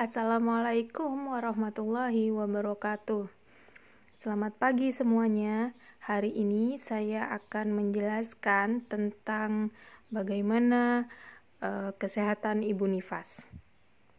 Assalamualaikum warahmatullahi wabarakatuh. Selamat pagi semuanya. Hari ini saya akan menjelaskan tentang bagaimana uh, kesehatan ibu nifas.